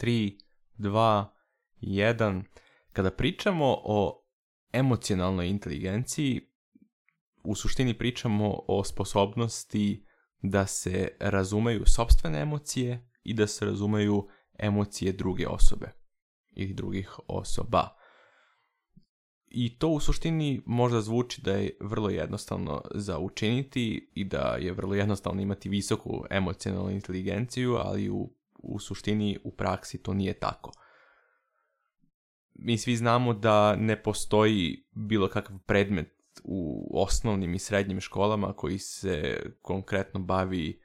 3, 2, 1. Kada pričamo o emocionalnoj inteligenciji, u suštini pričamo o sposobnosti da se razumeju sobstvene emocije i da se razumeju emocije druge osobe ili drugih osoba. I to u suštini možda zvuči da je vrlo jednostavno za učiniti i da je vrlo jednostavno imati visoku emocionalnu inteligenciju, ali u u suštini u praksi to nije tako. Mi svi znamo da ne postoji bilo kakav predmet u osnovnim i srednjim školama koji se konkretno bavi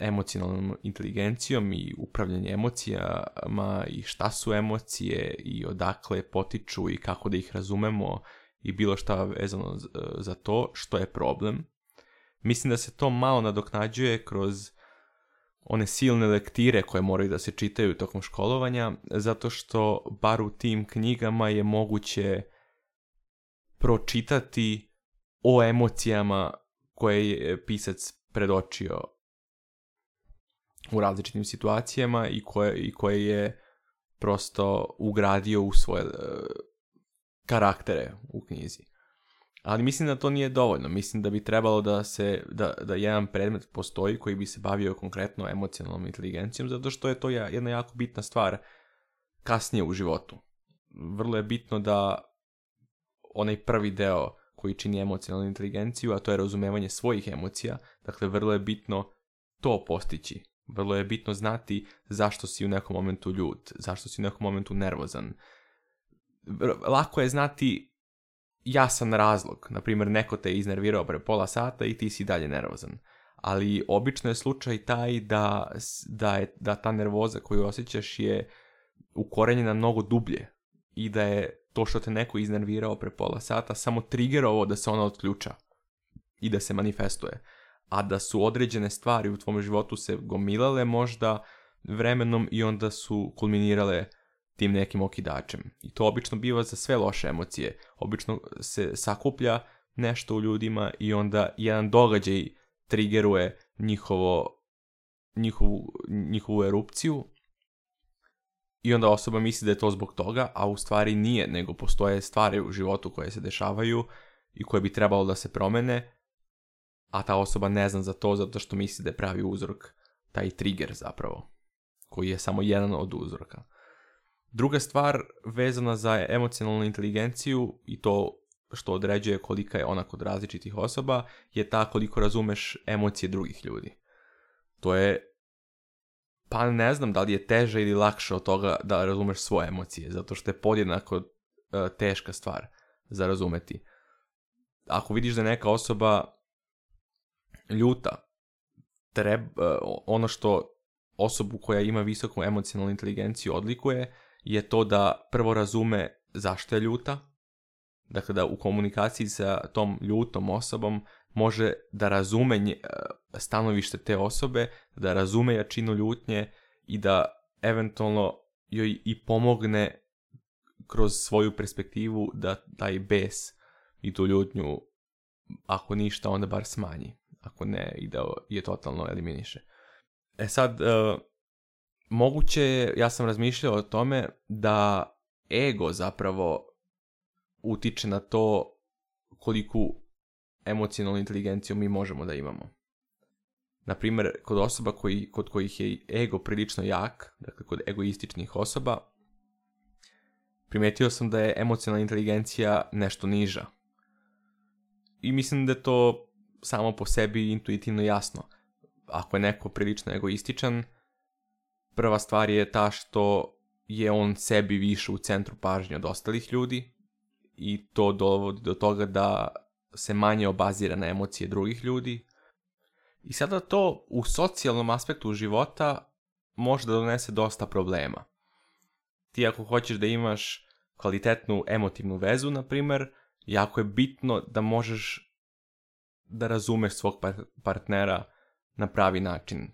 emocionalnom inteligencijom i upravljanje emocijama i šta su emocije i odakle potiču i kako da ih razumemo i bilo šta vezano za to što je problem. Mislim da se to malo nadoknađuje kroz one silne lektire koje moraju da se čitaju tokom školovanja, zato što bar u tim knjigama je moguće pročitati o emocijama koje je pisac predočio u različitim situacijama i koje, i koje je prosto ugradio u svoje eh, karaktere u knjizi. Ali mislim da to nije dovoljno. Mislim da bi trebalo da se, da, da jedan predmet postoji koji bi se bavio konkretno emocionalnom inteligencijom, zato što je to jedna jako bitna stvar kasnije u životu. Vrlo je bitno da onaj prvi deo koji čini emocionalnu inteligenciju, a to je razumevanje svojih emocija, dakle vrlo je bitno to postići. Vrlo je bitno znati zašto si u nekom momentu ljud, zašto si u nekom momentu nervozan. Lako je znati jasan razlog. Naprimjer, neko te je iznervirao pre pola sata i ti si dalje nervozan. Ali obično je slučaj taj da, da, je, da ta nervoza koju osjećaš je ukorenjena mnogo dublje i da je to što te neko iznervirao pre pola sata samo trigger ovo da se ona otključa i da se manifestuje. A da su određene stvari u tvom životu se gomilale možda vremenom i onda su kulminirale tim nekim okidačem. I to obično biva za sve loše emocije. Obično se sakuplja nešto u ljudima i onda jedan događaj trigeruje njihovo, njihovu, njihovu erupciju i onda osoba misli da je to zbog toga, a u stvari nije, nego postoje stvari u životu koje se dešavaju i koje bi trebalo da se promene, a ta osoba ne zna za to zato što misli da je pravi uzrok taj trigger zapravo, koji je samo jedan od uzroka. Druga stvar vezana za emocionalnu inteligenciju i to što određuje kolika je ona kod različitih osoba je ta koliko razumeš emocije drugih ljudi. To je, pa ne znam da li je teže ili lakše od toga da razumeš svoje emocije, zato što je podjednako e, teška stvar za razumeti. Ako vidiš da neka osoba ljuta, treba, e, ono što osobu koja ima visoku emocionalnu inteligenciju odlikuje je to da prvo razume zašto je ljuta, dakle da u komunikaciji sa tom ljutom osobom može da razume e, stanovište te osobe, da razume jačinu ljutnje i da eventualno joj i pomogne kroz svoju perspektivu da taj bes i tu ljutnju, ako ništa, onda bar smanji. Ako ne, i da je totalno eliminiše. E sad, e, moguće je, ja sam razmišljao o tome da ego zapravo utiče na to koliku emocionalnu inteligenciju mi možemo da imamo. Naprimjer, kod osoba koji, kod kojih je ego prilično jak, dakle kod egoističnih osoba, primetio sam da je emocionalna inteligencija nešto niža. I mislim da je to samo po sebi intuitivno jasno. Ako je neko prilično egoističan, Prva stvar je ta što je on sebi više u centru pažnje od ostalih ljudi i to dovodi do toga da se manje obazira na emocije drugih ljudi. I sada to u socijalnom aspektu života može da donese dosta problema. Ti ako hoćeš da imaš kvalitetnu emotivnu vezu, na primer, jako je bitno da možeš da razumeš svog partnera na pravi način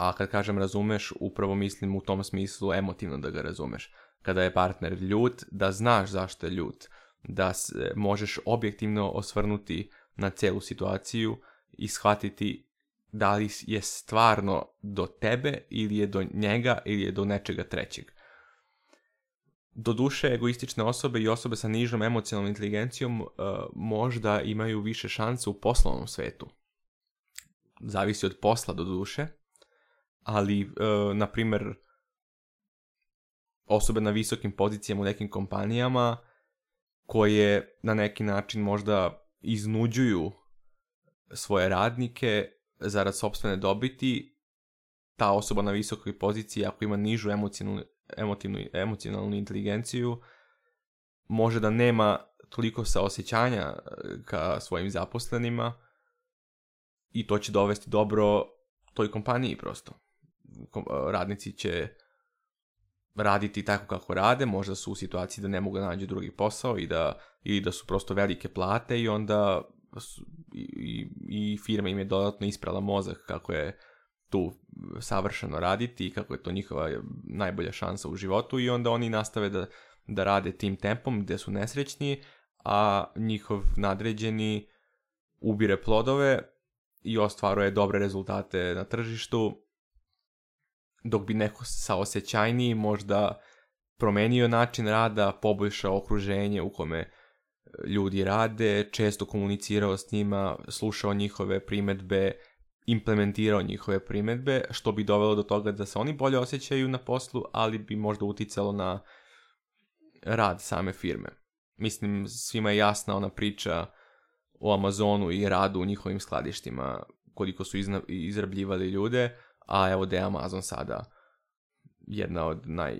a kad kažem razumeš, upravo mislim u tom smislu emotivno da ga razumeš. Kada je partner ljut, da znaš zašto je ljut, da se možeš objektivno osvrnuti na celu situaciju i shvatiti da li je stvarno do tebe ili je do njega ili je do nečega trećeg. Doduše, egoistične osobe i osobe sa nižom emocionalnom inteligencijom e, možda imaju više šanse u poslovnom svetu. Zavisi od posla do duše, ali, eh, na primjer, osobe na visokim pozicijama u nekim kompanijama koje na neki način možda iznuđuju svoje radnike zarad sopstvene dobiti, ta osoba na visokoj poziciji ako ima nižu emocionalnu, emotivnu, emocionalnu inteligenciju, može da nema toliko saosjećanja eh, ka svojim zaposlenima i to će dovesti dobro toj kompaniji prosto. E, radnici će raditi tako kako rade, možda su u situaciji da ne mogu naći drugi posao i da, i da su prosto velike plate i onda i, i firma im je dodatno isprala mozak kako je tu savršeno raditi i kako je to njihova najbolja šansa u životu i onda oni nastave da, da rade tim tempom gdje su nesrećni, a njihov nadređeni ubire plodove i ostvaruje dobre rezultate na tržištu dok bi neko saosećajniji možda promenio način rada, poboljšao okruženje u kome e, ljudi rade, često komunicirao s njima, slušao njihove primetbe, implementirao njihove primetbe, što bi dovelo do toga da se oni bolje osjećaju na poslu, ali bi možda uticalo na rad same firme. Mislim, svima je jasna ona priča o Amazonu i radu u njihovim skladištima, koliko su izrabljivali ljude, a evo da je Amazon sada jedna od naj,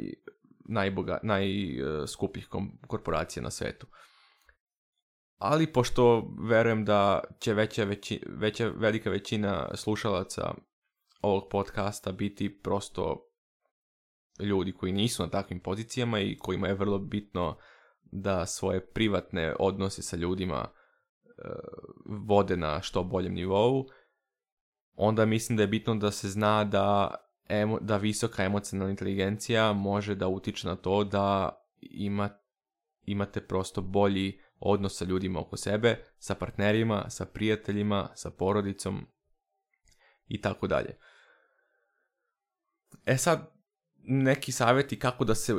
najboga, najskupljih e, korporacija na svetu. Ali pošto verujem da će veća, veći, veća, velika većina slušalaca ovog podcasta biti prosto ljudi koji nisu na takvim pozicijama i kojima je vrlo bitno da svoje privatne odnose sa ljudima e, vode na što boljem nivou, onda mislim da je bitno da se zna da, da visoka emocionalna inteligencija može da utiče na to da ima, imate prosto bolji odnos sa ljudima oko sebe, sa partnerima, sa prijateljima, sa porodicom i tako dalje. E sad, neki savjeti kako da se,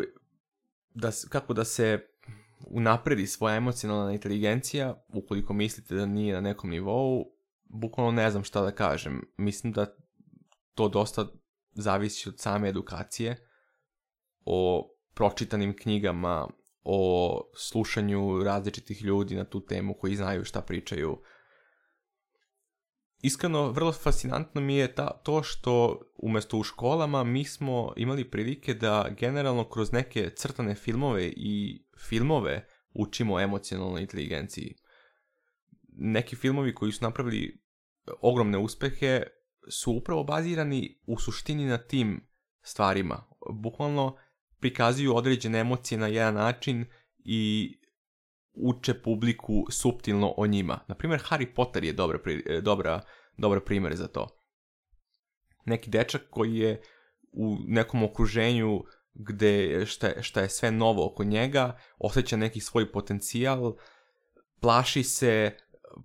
da, kako da se unapredi svoja emocionalna inteligencija, ukoliko mislite da nije na nekom nivou, bukvalno ne znam šta da kažem. Mislim da to dosta zavisi od same edukacije, o pročitanim knjigama, o slušanju različitih ljudi na tu temu koji znaju šta pričaju. Iskreno, vrlo fascinantno mi je ta, to što umjesto u školama mi smo imali prilike da generalno kroz neke crtane filmove i filmove učimo emocionalnoj inteligenciji. Neki filmovi koji su napravili ogromne uspjehe su upravo bazirani u suštini na tim stvarima. Bukvalno prikazuju određene emocije na jedan način i uče publiku suptilno o njima. Naprimjer, Harry Potter je dobra, e, dobra, dobra primjer za to. Neki dečak koji je u nekom okruženju gde šta, šta je sve novo oko njega, osjeća neki svoj potencijal, plaši se,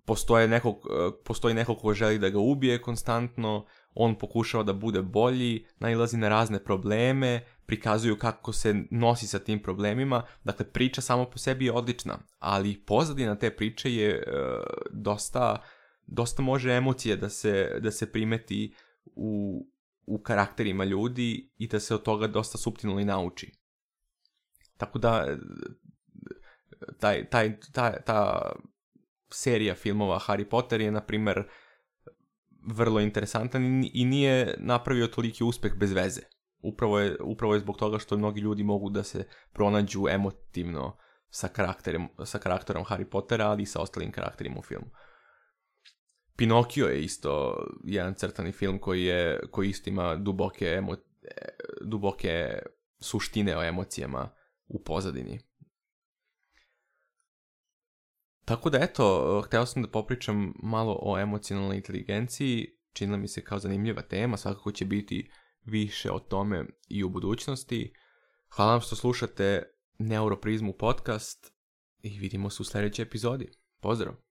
postoje nekog, e, postoji neko ko želi da ga ubije konstantno, on pokušava da bude bolji, najlazi na razne probleme, prikazuju kako se nosi sa tim problemima. Dakle, priča samo po sebi je odlična, ali pozadina te priče je e, dosta, dosta može emocije da se, da se primeti u, u karakterima ljudi i da se od toga dosta suptilno i nauči. Tako da, e, taj, taj, ta serija filmova Harry Potter je, na primjer, vrlo interesantan i nije napravio toliki uspeh bez veze. Upravo je, upravo je zbog toga što mnogi ljudi mogu da se pronađu emotivno sa, sa karakterom Harry Pottera, ali i sa ostalim karakterima u filmu. Pinokio je isto jedan crtani film koji, je, koji isto ima duboke, duboke suštine o emocijama u pozadini. Tako da eto, htio sam da popričam malo o emocionalnoj inteligenciji, činila mi se kao zanimljiva tema, svakako će biti više o tome i u budućnosti. Hvala vam što slušate Neuroprizmu podcast i vidimo se u sljedećoj epizodi. Pozdrav!